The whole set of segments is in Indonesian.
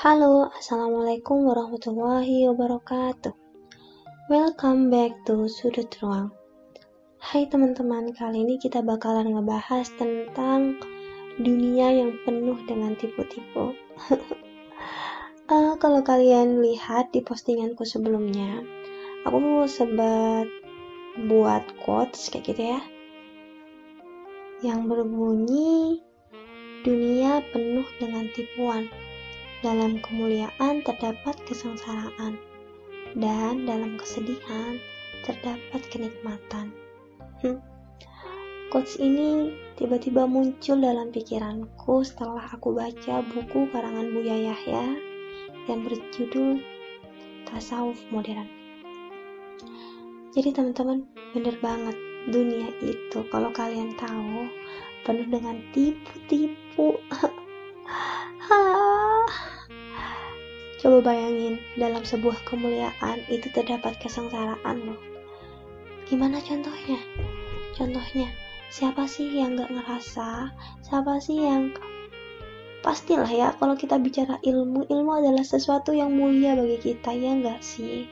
Halo, Assalamualaikum warahmatullahi wabarakatuh. Welcome back to Sudut Ruang. Hai teman-teman, kali ini kita bakalan ngebahas tentang dunia yang penuh dengan tipu-tipu. uh, kalau kalian lihat di postinganku sebelumnya, aku sebat buat quotes kayak gitu ya. Yang berbunyi, dunia penuh dengan tipuan dalam kemuliaan terdapat kesengsaraan, dan dalam kesedihan terdapat kenikmatan. Hmm. Quotes ini tiba-tiba muncul dalam pikiranku setelah aku baca buku karangan Buya Yahya yang berjudul Tasawuf Modern. Jadi teman-teman, bener banget dunia itu kalau kalian tahu penuh dengan tipu-tipu. Coba bayangin, dalam sebuah kemuliaan itu terdapat kesengsaraan loh. Gimana contohnya? Contohnya, siapa sih yang gak ngerasa? Siapa sih yang pastilah ya kalau kita bicara ilmu ilmu adalah sesuatu yang mulia bagi kita ya nggak sih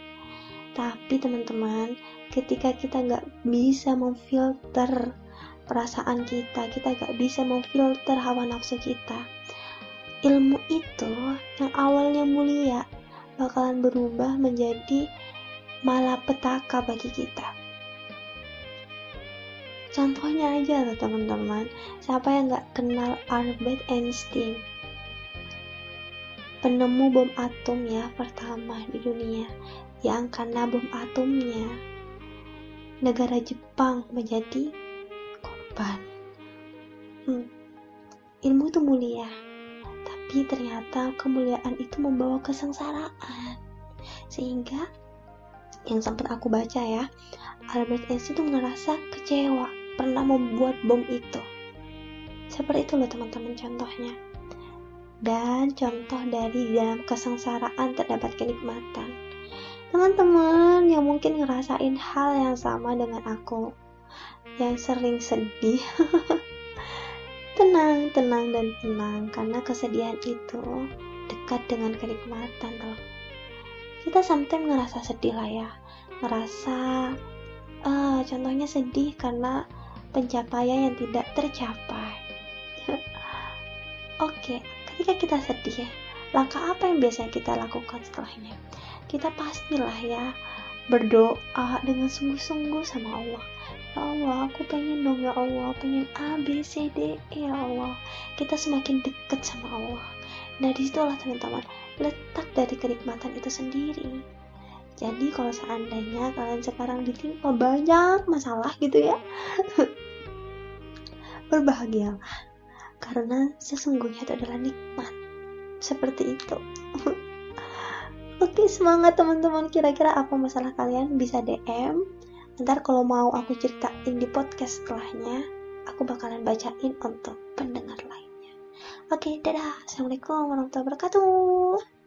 tapi teman-teman ketika kita nggak bisa memfilter perasaan kita kita nggak bisa memfilter hawa nafsu kita ilmu itu yang awalnya mulia bakalan berubah menjadi malapetaka bagi kita. Contohnya aja loh teman-teman, siapa yang gak kenal Albert Einstein? Penemu bom atom ya pertama di dunia, yang karena bom atomnya negara Jepang menjadi korban. Hmm, ilmu itu mulia, tapi ternyata kemuliaan itu membawa kesengsaraan. Sehingga yang sempat aku baca ya, Albert Einstein itu merasa kecewa pernah membuat bom itu. Seperti itu loh teman-teman contohnya. Dan contoh dari dalam kesengsaraan terdapat kenikmatan. Teman-teman yang mungkin ngerasain hal yang sama dengan aku, yang sering sedih Tenang, tenang, dan tenang, karena kesedihan itu dekat dengan kenikmatan loh. Kita sometimes ngerasa sedih lah ya, ngerasa, uh, contohnya sedih karena pencapaian yang tidak tercapai. Oke, okay, ketika kita sedih ya, langkah apa yang biasa kita lakukan setelahnya? Kita pastilah ya berdoa dengan sungguh-sungguh sama Allah Allah, aku pengen dong ya Allah, pengen A, B, C, D, E ya Allah. Kita semakin dekat sama Allah. Nah di situlah teman-teman, letak dari kenikmatan itu sendiri. Jadi kalau seandainya kalian sekarang ditimpa banyak masalah gitu ya, berbahagialah. Karena sesungguhnya itu adalah nikmat. Seperti itu. Oke, semangat teman-teman. Kira-kira apa masalah kalian? Bisa DM Ntar kalau mau aku ceritain di podcast setelahnya, aku bakalan bacain untuk pendengar lainnya. Oke, dadah. Assalamualaikum warahmatullahi wabarakatuh.